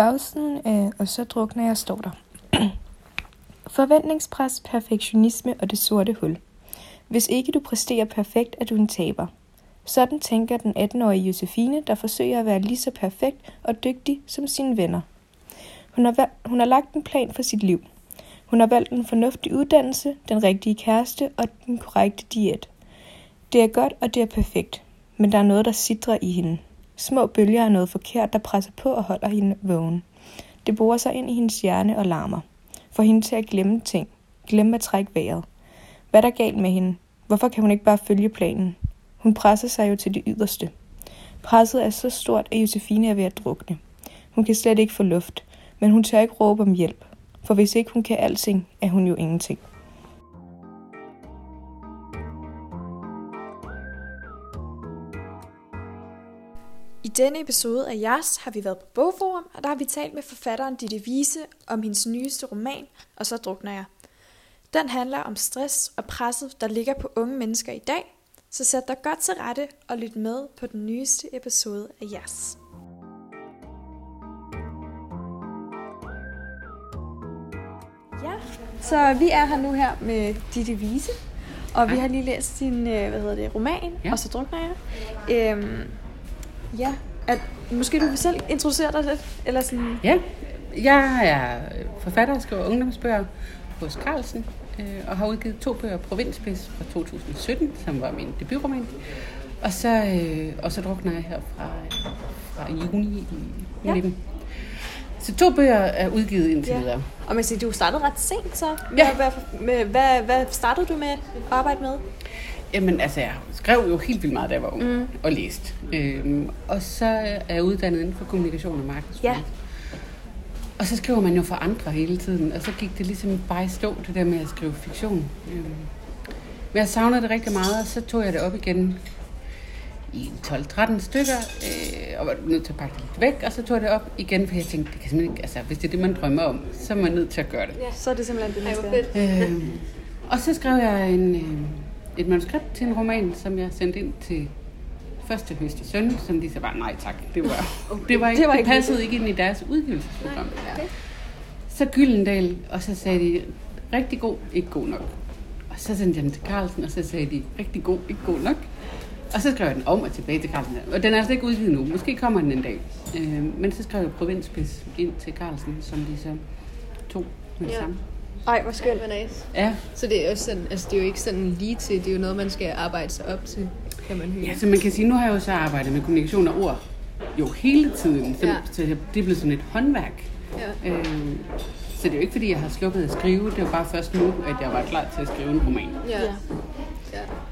bagsiden øh, Og så drukner jeg står der. Forventningspres, perfektionisme og det sorte hul. Hvis ikke du præsterer perfekt, er du en taber. Sådan tænker den 18-årige Josefine, der forsøger at være lige så perfekt og dygtig som sine venner. Hun har, hun har lagt en plan for sit liv. Hun har valgt en fornuftig uddannelse, den rigtige kæreste og den korrekte diæt. Det er godt, og det er perfekt. Men der er noget, der sidder i hende. Små bølger af noget forkert, der presser på og holder hende vågen. Det borer sig ind i hendes hjerne og larmer. Får hende til at glemme ting. Glemme at trække vejret. Hvad er der galt med hende? Hvorfor kan hun ikke bare følge planen? Hun presser sig jo til det yderste. Presset er så stort, at Josefine er ved at drukne. Hun kan slet ikke få luft, men hun tør ikke råbe om hjælp. For hvis ikke hun kan alting, er hun jo ingenting. Denne episode af JAS har vi været på Bogforum, og der har vi talt med forfatteren Ditte Vise om hendes nyeste roman, Og så drukner jeg. Den handler om stress og presset, der ligger på unge mennesker i dag, så sæt dig godt til rette og lyt med på den nyeste episode af JAS. Ja, så vi er her nu her med Ditte Vise, og vi har lige læst din øh, hvad hedder det, roman, ja. og så drukner jeg. Øhm, ja, at, måske du vil selv introducere dig lidt? Eller sådan. Ja, jeg er forfatter og skriver ungdomsbøger hos Carlsen, øh, og har udgivet to bøger, Provinspis fra 2017, som var min debutroman. Og så, øh, og så drukner jeg her fra, fra juni i ja. 19. Så to bøger er udgivet indtil ja. videre. Og man siger, du startede ret sent så. Ja. Hvad, hvad, hvad startede du med at arbejde med? Jamen altså, jeg skrev jo helt vildt meget, da jeg var ung mm. og læste. Øhm, og så er jeg uddannet inden for kommunikation og markedsføring. Ja. Og så skriver man jo for andre hele tiden, og så gik det ligesom bare i stå, det der med at skrive fiktion. Øhm, men jeg savnede det rigtig meget, og så tog jeg det op igen i 12-13 stykker, øh, og var nødt til at pakke det lidt væk, og så tog jeg det op igen, for jeg tænkte, det kan simpelthen ikke, altså hvis det er det, man drømmer om, så er man nødt til at gøre det. Ja, så er det simpelthen det, man skal. Øh, og så skrev jeg en, øh, et manuskript til en roman, som jeg sendte ind til første høst og søn, som de så bare, nej tak, det var, okay. det var ikke, det, var ikke det passede ikke ind i deres udgivelsesprogram. Okay. Så Gyldendal, og så sagde de, rigtig god, ikke god nok. Og så sendte jeg den til Carlsen, og så sagde de, rigtig god, ikke god nok. Og så skrev jeg den om og tilbage til Carlsen. Og den er altså ikke udgivet nu. Måske kommer den en dag. Øh, men så skrev jeg Provinspis ind til Carlsen, som de så tog med det ja. samme. Ej, hvor skønt. Ja, nice. Ja. Så det er, også sådan, altså, det er jo ikke sådan lige til, det er jo noget, man skal arbejde sig op til, kan man høre. Ja, så man kan sige, nu har jeg jo så arbejdet med kommunikation og ord jo hele tiden, så, ja. så det er blevet sådan et håndværk. Ja. Øh, så det er jo ikke, fordi jeg har slukket at skrive, det var bare først nu, at jeg var klar til at skrive en roman. Ja. ja.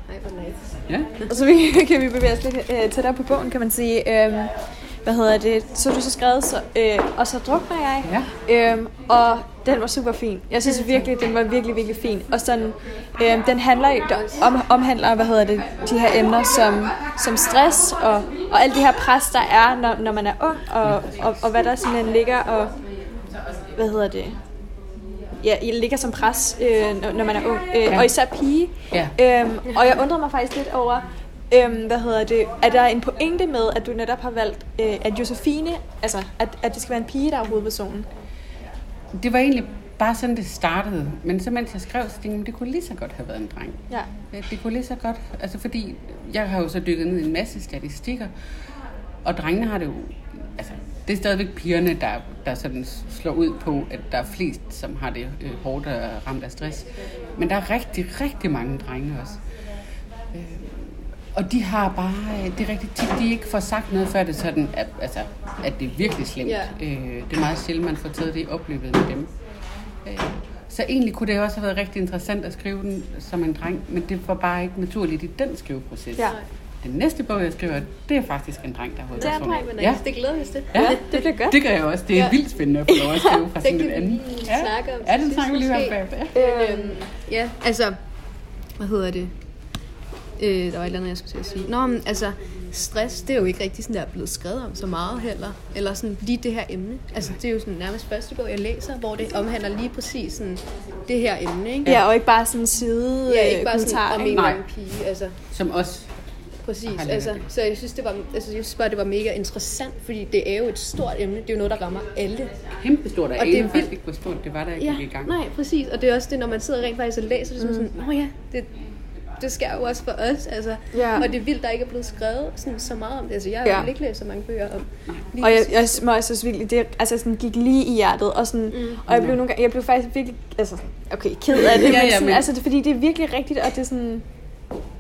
Ej, hvor nice. Ja. Og så kan vi bevæge os lidt øh, tættere på bogen, kan man sige. Øhm, hvad hedder det? Så du så skrevet, så, øh, og så drukner jeg. Ja. Øhm, og den var super fin. Jeg synes virkelig, den var virkelig, virkelig fin. Og sådan, øh, den handler om, omhandler, hvad hedder det, de her emner som, som stress og, og alt det her pres, der er, når, når man er ung, og, og, og hvad der simpelthen ligger, og hvad hedder det, ja, ligger som pres, øh, når, når man er ung, øh, ja. og især pige. Ja. Øhm, og jeg undrede mig faktisk lidt over, øhm, hvad hedder det, er der en pointe med, at du netop har valgt, øh, at Josefine, altså at, at det skal være en pige, der er hovedpersonen? Det var egentlig bare sådan, det startede. Men så mens jeg skrev, så tænkte jeg, det kunne lige så godt have været en dreng. Ja. Det kunne lige så godt, altså fordi jeg har jo så dykket ned i en masse statistikker, og drengene har det jo, altså det er stadigvæk pigerne, der, der sådan slår ud på, at der er flest, som har det øh, hårdt og ramt af stress. Men der er rigtig, rigtig mange drenge også. Øh, og de har bare, det er rigtig tit, de ikke får sagt noget, før det sådan, at, altså, at det er virkelig slemt. Ja. Øh, det er meget sjældent, man får taget det i opløbet med dem. Øh, så egentlig kunne det også have været rigtig interessant at skrive den som en dreng, men det var bare ikke naturligt i den skriveproces. Ja. Den næste bog, jeg skriver, det er faktisk en dreng, der har. Det er en dreng, men ja. det glæder vi til. Ja, det, det bliver godt. Det gør jeg også. Det er ja. vildt spændende at få lov at skrive fra sådan en anden. Ja. snakke om. Ja, det snakker vi lige om bagefter. Øhm, ja, altså, hvad hedder det? Øh, der var et eller andet, jeg skulle til at sige. Nå, men altså, stress, det er jo ikke rigtig sådan, der er blevet skrevet om så meget heller. Eller sådan lige det her emne. Altså, det er jo sådan nærmest første bog, jeg læser, hvor det omhandler lige præcis sådan det her emne, ikke? Ja, og ikke bare sådan side Ja, ikke bare sådan om en pige, altså. Som også præcis. Altså, så jeg synes, det var, altså, jeg synes bare, det var mega interessant, fordi det er jo et stort emne. Det er jo noget, der rammer alle. Kæmpe stort, og, og det er faktisk ikke, hvor stort det var, der ja, gik i gang. Nej, præcis. Og det er også det, når man sidder rent faktisk og læser, det er mm. sådan, nå ja, det, det sker jo også for os. Altså. Ja. Og det er vildt, der ikke er blevet skrevet sådan, så meget om det. Altså, jeg har ja. jo ikke læst så mange bøger om lige Og jeg, jeg må også synes virkelig, det altså, sådan, gik lige i hjertet. Og, sådan, mm. og jeg blev, nogle gange, jeg blev faktisk virkelig, altså, okay, ked af det, ja, men, sådan, men... Altså, det, fordi det er virkelig rigtigt, og det er sådan,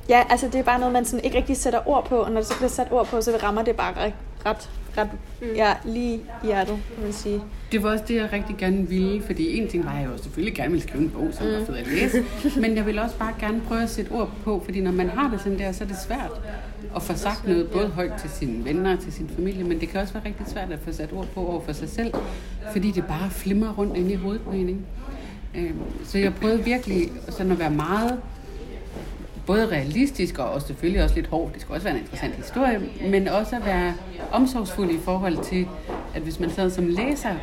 ja, altså det er bare noget, man sådan ikke rigtig sætter ord på, og når det så bliver sat ord på, så rammer det bare ret, ret, mm. ja, lige i hjertet, kan man sige. Det var også det, jeg rigtig gerne ville, fordi en ting var, at jeg jo selvfølgelig gerne ville skrive en bog, som mm. var fed at læse, men jeg ville også bare gerne prøve at sætte ord på, fordi når man har det sådan der, så er det svært at få sagt noget, både højt til sine venner og til sin familie, men det kan også være rigtig svært at få sat ord på over for sig selv, fordi det bare flimrer rundt inde i hovedet på en. Ikke? Øhm, så jeg prøvede virkelig sådan at være meget både realistisk og selvfølgelig også lidt hårdt. Det skal også være en interessant historie, men også at være omsorgsfuld i forhold til, at hvis man sad som læser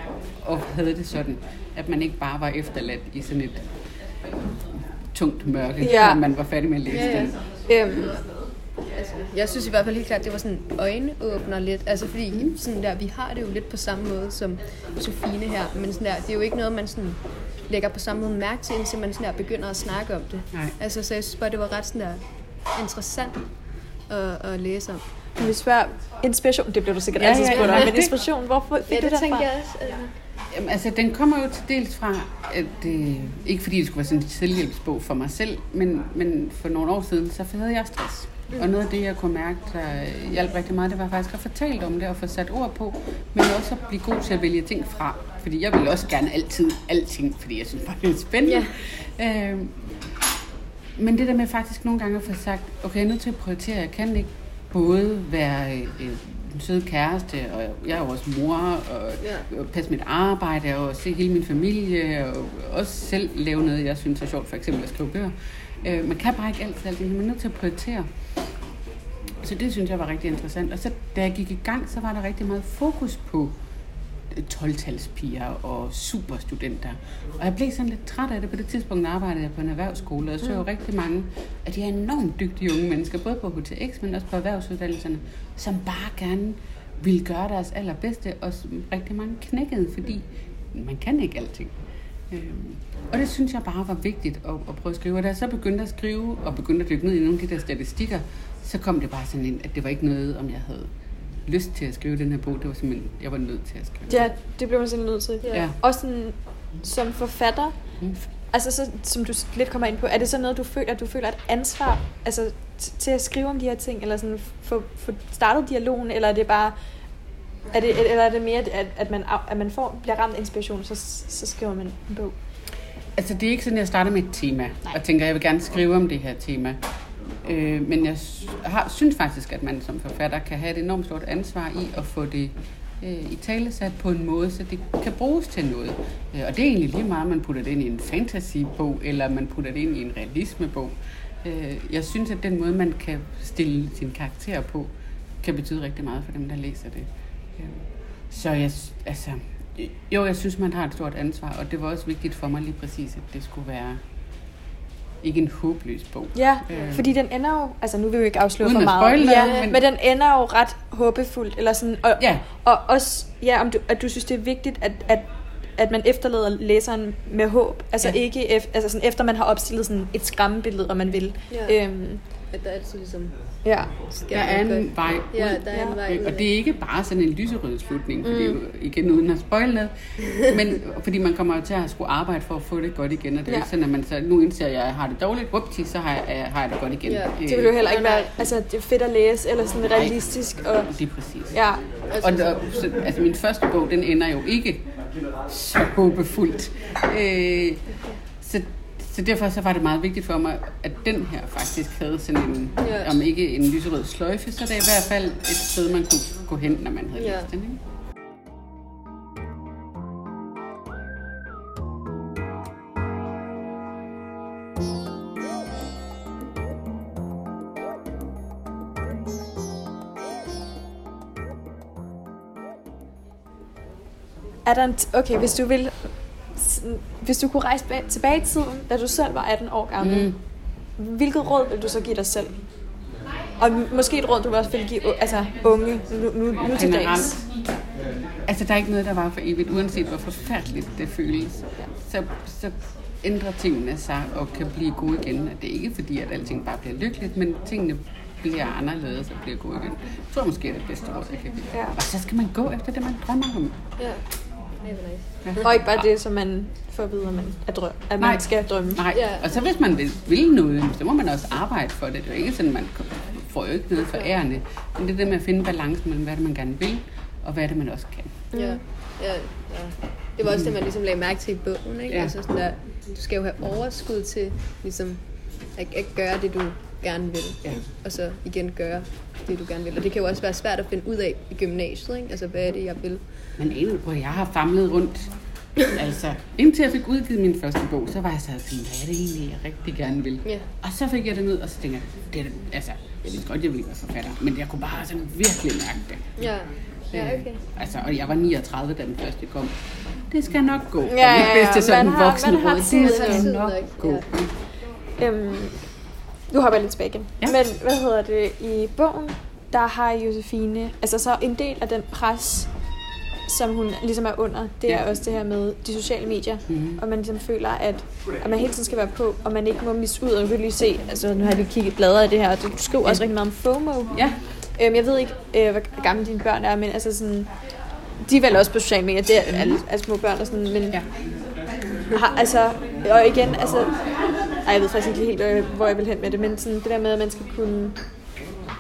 og havde det sådan, at man ikke bare var efterladt i sådan et tungt mørke, ja. når man var færdig med at læse ja, ja. Øhm, altså, jeg synes i hvert fald helt klart, det var sådan øjneåbner lidt. Altså fordi mm. sådan der, vi har det jo lidt på samme måde som Sofine her, men sådan der, det er jo ikke noget, man sådan lægger på samme måde mærke til, indtil man sådan der begynder at snakke om det. Nej. Altså, så jeg synes bare, det var ret sådan der interessant at, at læse om. Men vi spørger, inspiration, det bliver du sikkert ja, altid spurgt ja, ja. men inspiration, hvorfor fik ja, det, det tænker jeg også. Altså. Jamen, altså, den kommer jo til dels fra, at det, ikke fordi det skulle være sådan en selvhjælpsbog for mig selv, men, men for nogle år siden, så havde jeg stress. Mm. Og noget af det, jeg kunne mærke, der hjalp rigtig meget, det var faktisk at fortælle om det og få sat ord på, men også at blive god til at vælge ting fra. Fordi jeg vil også gerne altid alting, fordi jeg synes bare, det er spændende. Ja. Øh, men det der med faktisk nogle gange at få sagt, okay, jeg er nødt til at prioritere, jeg kan ikke både være øh, en sød kæreste, og jeg er jo også mor, og ja. passe mit arbejde, og se hele min familie, og også selv lave noget, jeg synes er sjovt, for eksempel at skrive bøger. Øh, man kan bare ikke altid alt det, man er nødt til at prioritere. Så det synes jeg var rigtig interessant. Og så da jeg gik i gang, så var der rigtig meget fokus på 12-talspiger og superstudenter. Og jeg blev sådan lidt træt af det. På det tidspunkt arbejdede jeg på en erhvervsskole, og så jo mm. rigtig mange af de her enormt dygtige unge mennesker, både på HTX, men også på erhvervsuddannelserne, som bare gerne ville gøre deres allerbedste, og rigtig mange knækkede, fordi man kan ikke alting. Øhm, og det synes jeg bare var vigtigt at, at prøve at skrive. Og da jeg så begyndte at skrive, og begyndte at dykke ned i nogle af de der statistikker, så kom det bare sådan ind, at det var ikke noget, om jeg havde lyst til at skrive den her bog. Det var simpelthen, jeg var nødt til at skrive. Ja, det blev man simpelthen nødt til. Ja. Også sådan, som forfatter, mm. altså så, som du lidt kommer ind på, er det så noget, du føler, at du føler et ansvar altså, til at skrive om de her ting, eller sådan få, få startet dialogen, eller er det bare, er det, eller er det mere, at, at man, at man får, bliver ramt af inspiration, så, så skriver man en bog? Altså, det er ikke sådan, at jeg starter med et tema, Nej. og tænker, at jeg vil gerne skrive om det her tema. Øh, men jeg har, synes faktisk, at man som forfatter kan have et enormt stort ansvar i at få det øh, i tale sat på en måde, så det kan bruges til noget. Øh, og det er egentlig lige meget, man putter det ind i en fantasybog, eller man putter det ind i en realismebog. Øh, jeg synes, at den måde, man kan stille sin karakter på, kan betyde rigtig meget for dem, der læser det. Øh, så jeg, altså, jo, jeg synes, man har et stort ansvar, og det var også vigtigt for mig lige præcis, at det skulle være ikke en håbløs bog. Ja, øh. fordi den ender jo, altså nu vil vi ikke afsløre for meget, spoil, ja, men... men den ender jo ret håbefuldt, eller sådan, og, ja. og også, ja, om du, at du synes, det er vigtigt, at, at at man efterlader læseren med håb. Altså ja. ikke ef, altså sådan, efter man har opstillet sådan et skræmmebillede, om man vil. Ja. Øhm, at der er altid ligesom Ja. Der er en vej ud. Ja, der er en vej ud. Og det er ikke bare sådan en lyserød slutning, fordi mm. igen uden at spoil noget, men fordi man kommer til at skulle arbejde for at få det godt igen, og det er ja. ikke sådan, at man så, nu indser jeg, at jeg har det dårligt, whoopty, så har jeg, har jeg det godt igen. Ja. Det vil jo heller ikke være, altså det er fedt at læse, eller sådan realistisk. Og, det er præcis. Ja. Og der, så, altså min første bog, den ender jo ikke så håbefuldt. Øh, så derfor så var det meget vigtigt for mig, at den her faktisk havde sådan en, ja. om ikke en lyserød sløjfe, så det er i hvert fald et sted, man kunne gå hen, når man havde ja. læst den. Ikke? Er der en okay, hvis du vil hvis du kunne rejse tilbage i tiden, da du selv var 18 år gammel, mm. hvilket råd vil du så give dig selv? Og måske et råd, du også vil give altså, unge nu, nu, nu til dags. Altså, der er ikke noget, der var for evigt, uanset hvor forfærdeligt det føles. Så, så ændrer tingene sig og kan blive gode igen. Og det er ikke fordi, at alting bare bliver lykkeligt, men tingene bliver anderledes og bliver gode igen. Jeg tror måske, det er det bedste råd, jeg kan give. Ja. Og så skal man gå efter det, man drømmer om. Ja. Ja. Og ikke bare det, som man får at vide, at man, er drøm, at man skal drømme. Nej, ja. og så hvis man vil, vil noget, så må man også arbejde for det. Det er jo ikke sådan, man får jo ikke noget for ærende. Men det er det med at finde balancen mellem, hvad det man gerne vil, og hvad det man også kan. Ja, ja, ja. Det var også det, man ligesom lagde mærke til i bogen. Ikke? Ja. Altså sådan der, du skal jo have overskud til ligesom, at, at gøre det, du gerne vil. Ja. Og så igen gøre det, du gerne vil. Og det kan jo også være svært at finde ud af i gymnasiet. Ikke? Altså, hvad er det, jeg vil? Men egentlig på, jeg har famlet rundt. altså, indtil jeg fik udgivet min første bog, så var jeg sådan, hvad er det egentlig, jeg rigtig gerne vil? Ja. Og så fik jeg det ned, og så tænkte jeg, det er det, altså, jeg vidste godt, jeg ville være forfatter, men jeg kunne bare sådan virkelig mærke det. Ja. Ja, okay. Altså, og jeg var 39, da den første kom. Det skal nok gå. Ja, ja, ja. Bedste sådan man har, voksen man har tid, det skal nok gå. Ja. Øhm, nu hopper jeg lidt tilbage igen. Ja. Men hvad hedder det? I bogen, der har Josefine, altså så en del af den pres, som hun ligesom er under, det er også det her med de sociale medier, mm-hmm. og man ligesom føler, at, at man hele tiden skal være på, og man ikke må misse ud, og nu kan lige se, altså nu har jeg lige kigget bladret af det her, og du skriver ja. også rigtig meget om FOMO. Ja. Øhm, jeg ved ikke, øh, hvor gamle dine børn er, men altså sådan, de er vel også på sociale medier, det er mm-hmm. alle, alle små børn og sådan, men ja. har, altså, og igen, altså, ej, jeg ved faktisk ikke helt, øh, hvor jeg vil hen med det, men sådan det der med, at man skal kunne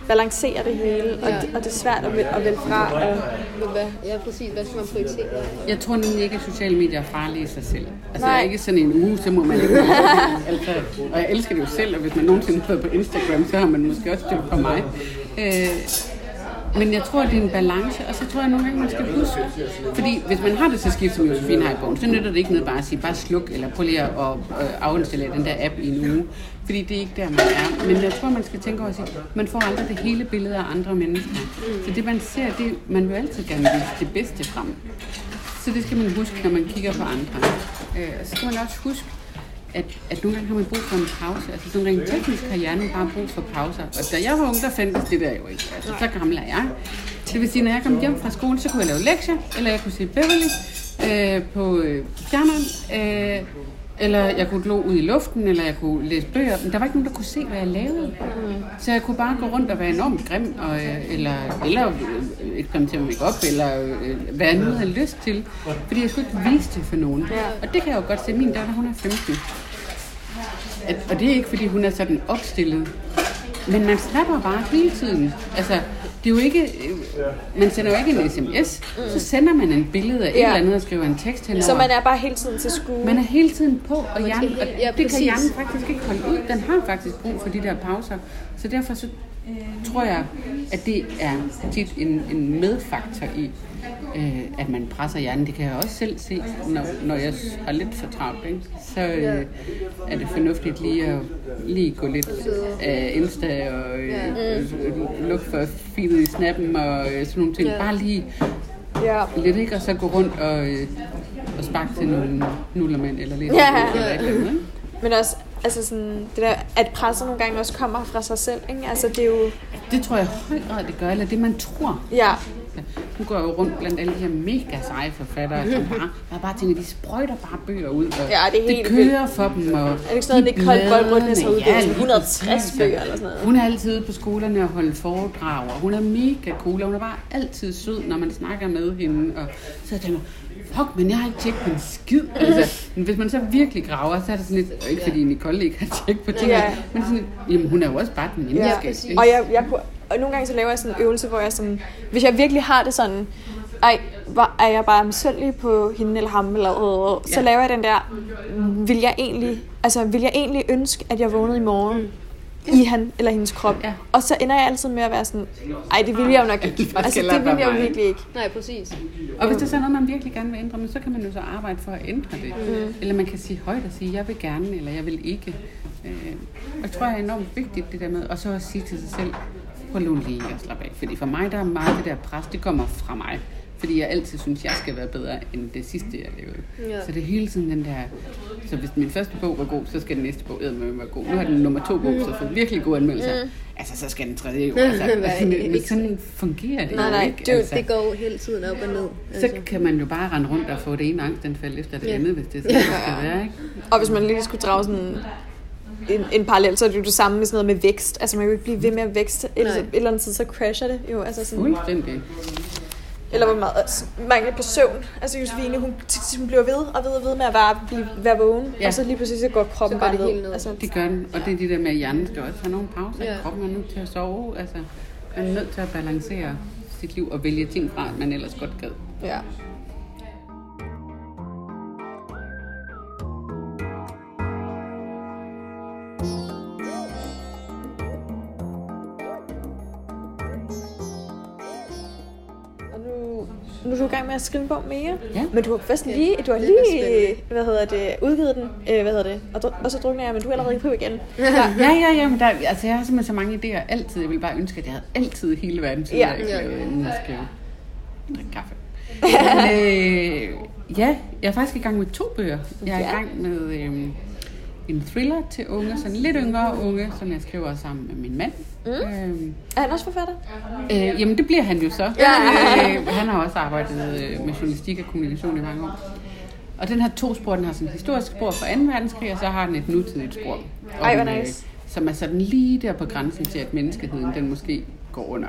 balancere det hele, og, ja. det, og det er svært at, vælge, at vælge fra. Og... Hvad, ja, præcis. Hvad skal man prioritere? Jeg tror nemlig ikke, at sociale medier er farlige i sig selv. Altså, Nej. ikke sådan en uge, så må man ikke altså, Og jeg elsker det jo selv, og hvis man nogensinde har på Instagram, så har man måske også det på mig. Øh, men jeg tror, det er en balance, og så tror jeg nogle gange, man skal huske. Fordi hvis man har det til skift, som Josefine har i bogen, så nytter det ikke noget bare at sige, bare sluk, eller prøv lige at øh, afinstallere den der app i en uge. Fordi det er ikke der, man er. Men jeg tror, man skal tænke over at sige, man får aldrig det hele billede af andre mennesker. Så det, man ser, det, man vil altid gerne vise det bedste frem. Så det skal man huske, når man kigger på andre. Øh, så skal man også huske, at, at nogle gange har man brug for en pause. Altså sådan rent teknisk har hjernen bare brug for pauser. Og da jeg var ung, der fandtes det der jo ikke. Altså, så gammel er jeg. Det vil sige, når jeg kom hjem fra skole, så kunne jeg lave lektier, eller jeg kunne se Beverly øh, på øh, fjerneren, øh, eller jeg kunne glo ud i luften, eller jeg kunne læse bøger. Men der var ikke nogen, der kunne se, hvad jeg lavede. Så jeg kunne bare gå rundt og være enormt grim, og, øh, eller, eller øh, eksperimentere med makeup, eller øh, hvad jeg nu havde lyst til. Fordi jeg skulle ikke vise det for nogen. Og det kan jeg jo godt se. Min datter, hun er 15. At, og det er ikke, fordi hun er sådan opstillet. Men man snapper bare hele tiden. Altså, det er jo ikke, man sender jo ikke en sms, mm. så sender man en billede af ja. et eller andet og skriver en tekst henover. Så man er bare hele tiden til skue. Man er hele tiden på, og, hjernen, og ja, det kan hjernen faktisk ikke holde ud. Den har faktisk brug for de der pauser. Så derfor så tror jeg, at det er tit en, en medfaktor i, øh, at man presser hjernen. Det kan jeg også selv se, når, når jeg har lidt for travlt. Ikke? Så øh, er det fornuftigt lige at lige gå lidt af øh, Insta og øh, øh, lukke for feedet i snappen og øh, sådan nogle ting. Bare lige lidt, ikke? Og så gå rundt og, øh, og sparke til nogle nullermænd eller lidt. Ja. Eller et eller andet, ikke? Men også, altså sådan, det der, at presset nogle gange også kommer fra sig selv, ikke? Altså det er jo... Det tror jeg højt grad, det gør, eller det man tror. Ja. Nu går jo rundt blandt alle de her mega seje forfattere, som bare, jeg bare tænker, de sprøjter bare bøger ud, og ja, det, er helt det kører vildt. for dem. Og er det ikke sådan noget, Nicole Boldbrunnes har udgivet? Ja, 160 bøger eller sådan noget. Hun er altid på skolerne og holde foredrag, og hun er mega cool, og hun er bare altid sød, når man snakker med hende. Og så tænker fuck, men jeg har ikke tjekket en skid. Altså, men hvis man så virkelig graver, så er det sådan lidt, ikke fordi Nicole ikke har tjekket på ting, ja. men sådan, jamen hun er jo også bare den menneske. Ja, og jeg, jeg kunne og nogle gange så laver jeg sådan en øvelse, hvor jeg sådan, hvis jeg virkelig har det sådan, ej, hvor er jeg bare misundelig på hende eller ham, eller øh, så ja. laver jeg den der, vil jeg egentlig, altså vil jeg egentlig ønske, at jeg vågnede i morgen, i han eller hendes krop. Ja. Og så ender jeg altid med at være sådan, ej, det vil jeg jo nok ikke. Altså, det vil jeg jo virkelig ikke. Nej, præcis. Og hvis det er sådan noget, man virkelig gerne vil ændre, så kan man jo så arbejde for at ændre det. Mm. Eller man kan sige højt og sige, jeg vil gerne, eller jeg vil ikke. Øh, og jeg tror, det er enormt vigtigt, det der med, og så at sige til sig selv, prøv lige at slappe af. Fordi for mig, der er meget det der pres, det kommer fra mig. Fordi jeg altid synes, jeg skal være bedre end det sidste, jeg lavede. Ja. Så det er hele tiden den der, Så hvis min første bog var god, så skal den næste bog med være god. Nu har den nummer to bog, så fået virkelig gode anmeldelser. Mm. Altså, så skal den tredje jo. Altså, altså, men sådan fungerer det nej, nej, jo ikke. Det, altså. det går hele tiden op og ned. Altså. Så kan man jo bare rende rundt og få det ene angstanfald efter det ja. andet, hvis det er sådan, det skal være. Ikke? Og hvis man lige skulle drage sådan en, en parallel, så er det jo det samme med sådan noget med vækst. Altså man kan jo ikke blive ved med at vækste. Et, et eller andet tid, så crasher det jo. Altså sådan, Fuldstændig. Eller hvor meget altså, mangel på søvn. Altså Josefine, hun, hun bliver ved og ved og ved med at være, blive, være vågen. Ja. Og så lige pludselig så går kroppen så bare helt ned. Altså, det gør den. Og det er det der med, at hjernen skal også have nogle pauser. Ja. Kroppen er nødt til at sove. Altså, man er nødt til at balancere sit liv og vælge ting fra, man ellers godt gad. Ja. Nu er du i gang med at skrive en bog mere. Ja. Men du har først lige, du har lige hvad hedder det, udgivet den, øh, hvad hedder det, og, og så drukner jeg, men du er allerede på igen. Ja, ja, ja, ja men der, altså, jeg har simpelthen så mange idéer altid. Jeg vil bare ønske, at jeg havde altid hele verden, så ja. jeg ikke inden jeg skrev. Drik kaffe. men, øh, ja, jeg er faktisk i gang med to bøger. Jeg er ja. i gang med øh, en thriller til unge, sådan lidt yngre unge, som jeg skriver sammen med min mand. Mm. Øhm, er han også forfatter? Øh, jamen, det bliver han jo så. Ja. Øh, han har også arbejdet øh, med journalistik og kommunikation i mange år. Og den har to spor. Den har sådan et historisk spor fra 2. verdenskrig, og så har den et nutidigt spor. Ej, hvor nice. Øh, som er sådan lige der på grænsen til, at menneskeheden den måske går under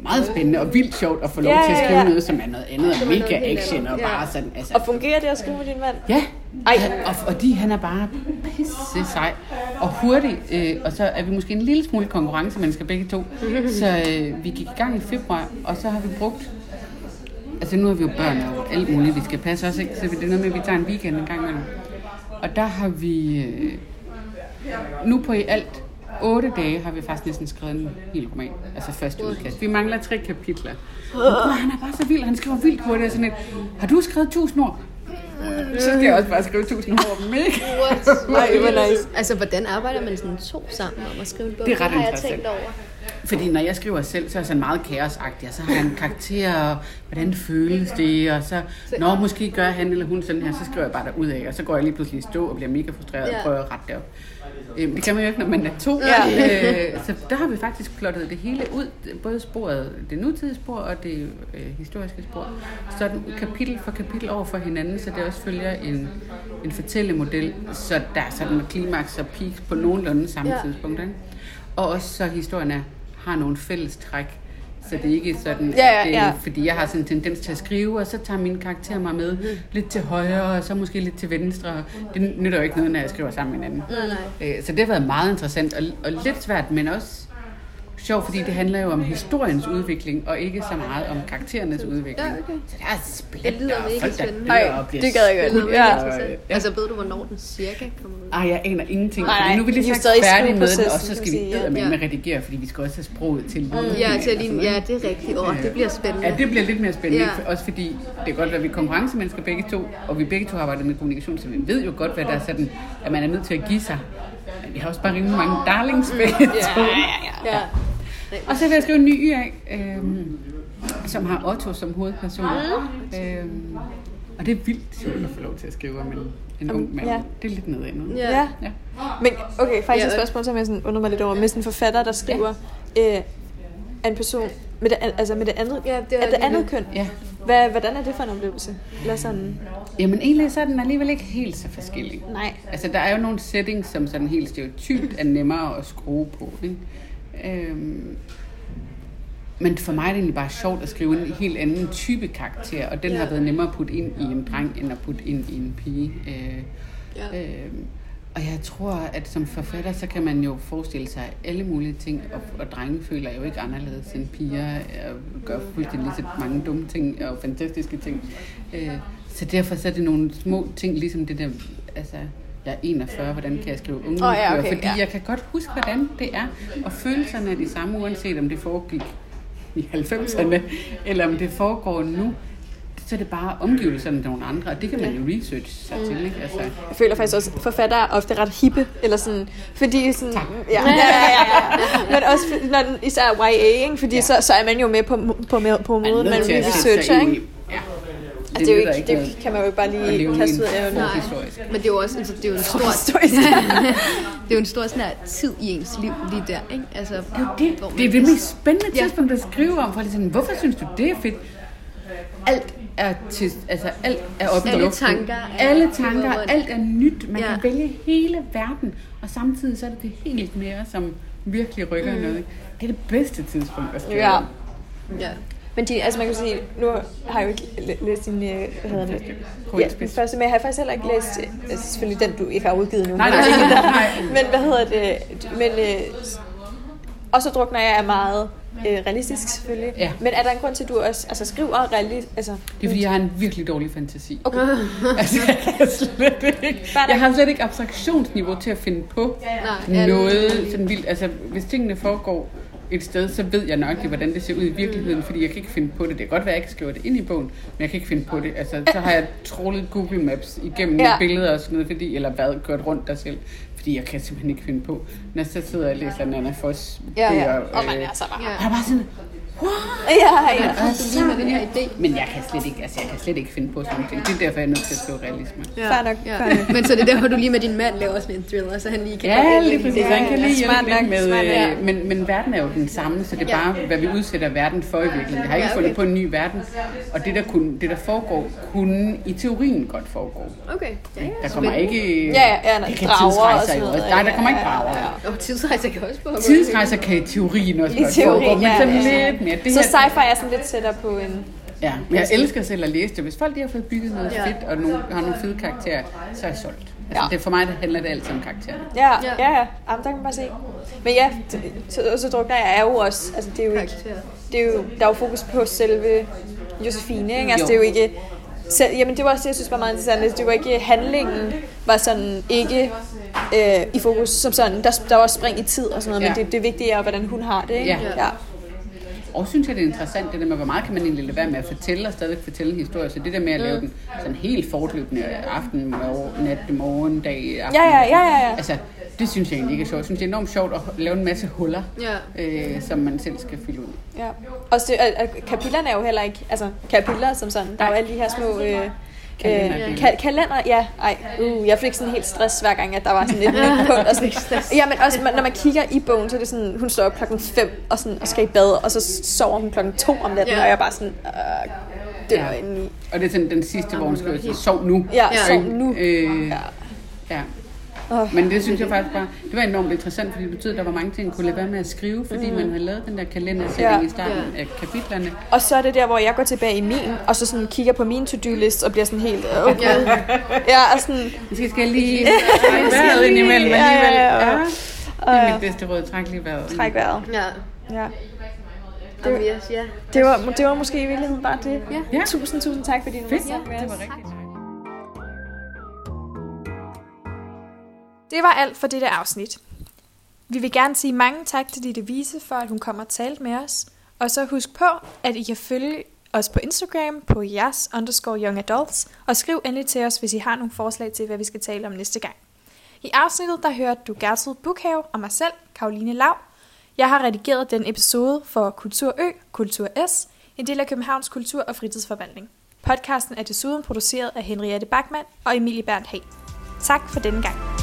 meget spændende og vildt sjovt at få lov ja, til at skrive ja, ja. noget, som er noget andet, og mega action og ja. bare sådan. Altså, og fungerer det at skrive med din mand? Ja, ej. og, og de, han er bare pisse sej og hurtig, øh, og så er vi måske en lille smule konkurrencemennesker begge to, så øh, vi gik i gang i februar, og så har vi brugt Altså nu har vi jo børn og alt muligt, vi skal passe os, ikke? så det er noget med, at vi tager en weekend en gang imellem. Og der har vi øh, nu på i alt otte dage har vi faktisk næsten skrevet en hel roman. Altså første udkast. Vi mangler tre kapitler. Og han er bare så vild. Han skriver vildt hurtigt. Sådan et, har du skrevet tusind ord? Så skal jeg også bare skrive tusind ord om? Nej, hvor nice. Altså, hvordan arbejder man sådan to sammen om at skrive en bog? Det er ret interessant. Har jeg tænkt over. Fordi når jeg skriver selv, så er jeg sådan meget kaosagtig, og så har jeg en karakter, og hvordan føles det, og så, når måske gør han eller hun sådan her, så skriver jeg bare ud af, og så går jeg lige pludselig i stå og bliver mega frustreret og prøver at rette det op. Øhm, det kan man jo ikke, når man er to. Ja. Øh, så der har vi faktisk plottet det hele ud, både sporet, det nutidige spor og det øh, historiske spor. Så den kapitel for kapitel over for hinanden, så det også følger en, en fortællemodel, så der er sådan klimaks og peak på nogenlunde samme ja. tidspunkt. Ikke? Og også så historien er, har nogle fælles træk så det er ikke sådan, ja, ja, ja. Det, fordi jeg har sådan en tendens til at skrive, og så tager min karakter mig med lidt til højre, og så måske lidt til venstre. Det nytter jo ikke noget, når jeg skriver sammen med hinanden. Nej, nej. Øh, så det har været meget interessant, og, og lidt svært, men også sjovt, fordi det handler jo om historiens udvikling, og ikke så meget om karakterernes udvikling. Ja, okay. Så der er splætter, og folk, der dør og bliver det gad jeg godt. Ja. Ja. Altså, ved du, hvornår den cirka kommer ud? Ej, jeg aner ingenting. Nej, nej. Nu er vi lige så færdige med den, og så skal vi ja. med at redigere, fordi vi skal også have sproget til mm. Ja, til lige, ja, det er rigtigt. Oh, det bliver spændende. Ja, det bliver lidt mere spændende. Ja. Også fordi det er godt, at vi er konkurrencemennesker begge to, og vi begge to har arbejdet med kommunikation, så vi ved jo godt, hvad der er sådan, at man er nødt til at give sig. Men vi har også bare rimelig mange darlings begge to. Ja, ja, ja. Og så vil jeg skrive en ny af, øhm, som har Otto som hovedperson. Øhm, og det er vildt sjovt at få lov til at skrive om en, en ung mand. Ja. Det er lidt noget andet. Ja. ja. Men okay, faktisk ja, et spørgsmål, som jeg sådan undrer mig lidt over. Med sådan en forfatter, der skriver ja. øh, en person med det, altså med det andet, ja, det, det, det andet køn. Ja. Hvad, hvordan er det for en oplevelse? Eller sådan? Jamen egentlig så er den alligevel ikke helt så forskellig. Nej. Altså der er jo nogle settings, som sådan helt stereotypt er nemmere at skrue på. Ikke? Øhm, men for mig er det egentlig bare sjovt at skrive en helt anden type karakter, og den ja. har været nemmere at putte ind i en dreng, end at putte ind i en pige. Øh, ja. øh, og jeg tror, at som forfatter, så kan man jo forestille sig alle mulige ting, og, og drenge føler jo ikke anderledes end piger, og gør fuldstændig lige så mange dumme ting og fantastiske ting. Øh, så derfor så er det nogle små ting, ligesom det der, altså, jeg er 41, hvordan kan jeg skrive unge oh, ja, okay, Fordi ja. jeg kan godt huske, hvordan det er, og følelserne er de samme, uanset om det foregik i 90'erne, eller om det foregår nu så er det bare omgivelserne til nogle andre, og det kan man jo research sig til. Ikke? Altså. Jeg føler faktisk også, at forfattere er ofte ret hippe, eller sådan, fordi sådan, ja, ja, ja, ja, men også når den, især YA, ikke? fordi ja. så, så er man jo med på, på, på, moden, man researcher. Ikke? Ja. Altså, det, er jo ikke, ikke det kan man jo bare lige kaste ud af. Nej, men det er jo også altså, det er jo en stor, det er jo en stor sådan her, tid i ens liv lige der, ikke? Altså, det, er det, det er det mest spændende tidspunkt at skrive om, for sådan, hvorfor synes du, det er fedt? Alt er til, altså alt er oppe i luften. Tanker Alle tanker, alt er nyt. Man ja. kan vælge hele verden, og samtidig så er det det helt mere, som virkelig rykker mm. noget. Det er det bedste tidspunkt at skrive ja. Ja. Men de, altså man kan sige, nu har jeg jo ikke læst din, øh, hvad hedder det? Ja, den første, men jeg har faktisk heller ikke læst, altså selvfølgelig den, du ikke har udgivet nu. Nej, nej, nej, nej. Men hvad hedder det? Men, øh, og så drukner jeg meget øh, realistisk selvfølgelig. Ja. Men er der en grund til, at du også altså, skriver realistisk? Altså, det er fordi, jeg har en virkelig dårlig fantasi. Okay. altså, jeg, kan slet ikke, jeg har slet ikke abstraktionsniveau til at finde på Nej, noget sådan vildt. Altså, hvis tingene foregår et sted, så ved jeg nok, hvordan det ser ud i virkeligheden, fordi jeg kan ikke finde på det. Det kan godt være, at jeg ikke skriver det ind i bogen, men jeg kan ikke finde på det. Altså, så har jeg trollet Google Maps igennem ja. billeder og sådan noget, fordi, eller været kørt rundt der selv, fordi jeg kan simpelthen ikke finde på. Når jeg så sidder jeg og læser Nana Foss ja, ja. Og man er så bare... Jeg er bare sådan, What? Ja, ja. Altså, med den her idé. Men jeg kan slet ikke, altså jeg kan slet ikke finde på sådan noget. Det er derfor, jeg er nødt til at skrive realisme. Ja. Fair nok, ja. nok. Men så det er derfor, du lige med din mand laver sådan en thriller, så han lige kan Ja, lige præcis. Han kan lige hjælpe lidt med, smart, ja. Øh, men, men verden er jo den samme, så det er bare, hvad vi udsætter verden for i virkeligheden. Jeg har ikke fundet på en ny verden, og det der, kunne, det der foregår, kunne i teorien godt foregå. Okay. Ja, ja. Der kommer ikke... Ja, ja, ja, det kan tidsrejser jo også. Nej, der kommer ikke drager. Og tidsrejser kan også foregå. Tidsrejser kan i teorien også godt foregå, men så lidt mere. Så sci-fi er sådan lidt tættere på en... Ja, men jeg elsker selv at læse det. Hvis folk de har fået bygget noget ja. fedt, og nogle, har nogle fede karakterer, så er jeg solgt. Altså, ja. det for mig det handler det altid om karaktererne. Ja, ja, ja. ja. Jamen, der kan man bare se. Men ja, så, så drukner jeg er jo også, altså det er jo ikke, det er jo, der er jo fokus på selve Josefine, ikke? Altså jo. det er jo ikke, så, jamen det var også det, jeg synes var meget interessant. Det var ikke handlingen, var sådan ikke øh, i fokus som sådan. Der, der var spring i tid og sådan noget, ja. men det, det vigtige er, hvordan hun har det. Ikke? Ja. ja. Og synes jeg, det er interessant, det der med, hvor meget kan man egentlig lade være med at fortælle og stadig fortælle en historie. Så det der med at lave mm. den sådan helt fortløbende aften, nat, morgen, dag, aften. Ja, ja, ja, ja. ja. Altså, det synes jeg egentlig ikke er sjovt. Jeg synes, det er enormt sjovt at lave en masse huller, ja. øh, som man selv skal fylde ud. Ja. Og det, øh, kapitlerne er jo heller ikke, altså kapitler som sådan. Der er jo alle de her små... Øh, Kalender, øh, ka- kalender, ja. Ej, uh, jeg fik sådan helt stress hver gang, at der var sådan et punkt. Og sådan, ja, men også når man kigger i bogen, så er det sådan, hun står op klokken 5 og, sådan, og skal i bad, og så sover hun klokken 2 om natten, ja. og jeg er bare sådan, øh, det var ja. inde Og det er sådan den sidste, hvor hun skriver, sov nu. Ja, ja. sov nu. Øh, ja. ja. Oh, Men det synes jeg faktisk bare, det var enormt interessant, fordi det betød, at der var mange ting, kunne lade være med at skrive, fordi mm. man havde lavet den der kalendersætning ja. i starten ja. af kapitlerne. Og så er det der, hvor jeg går tilbage i min, og så sådan kigger på min to-do-list, og bliver sådan helt, okay. Ja, ja og sådan... Måske skal jeg lige trække vejret ind imellem ja, alligevel. Ja, ja, ja. Det er mit bedste råd, træk lige vejret. Træk vejret. Ja. Ja. Det var, yes, det, var, det var måske i virkeligheden bare det. Ja. Tusind, tusind tak for din Fedt. Ja, det var rigtigt. Det var alt for dette afsnit. Vi vil gerne sige mange tak til Ditte Vise for, at hun kommer og talte med os. Og så husk på, at I kan følge os på Instagram på jeres underscore young adults, og skriv endelig til os, hvis I har nogle forslag til, hvad vi skal tale om næste gang. I afsnittet der hørte du Gertrud Bukhave og mig selv, Karoline Lav. Jeg har redigeret den episode for Kultur Ø, Kultur S, en del af Københavns Kultur- og Fritidsforvaltning. Podcasten er desuden produceret af Henriette Bachmann og Emilie Berndt Hag. Tak for denne gang.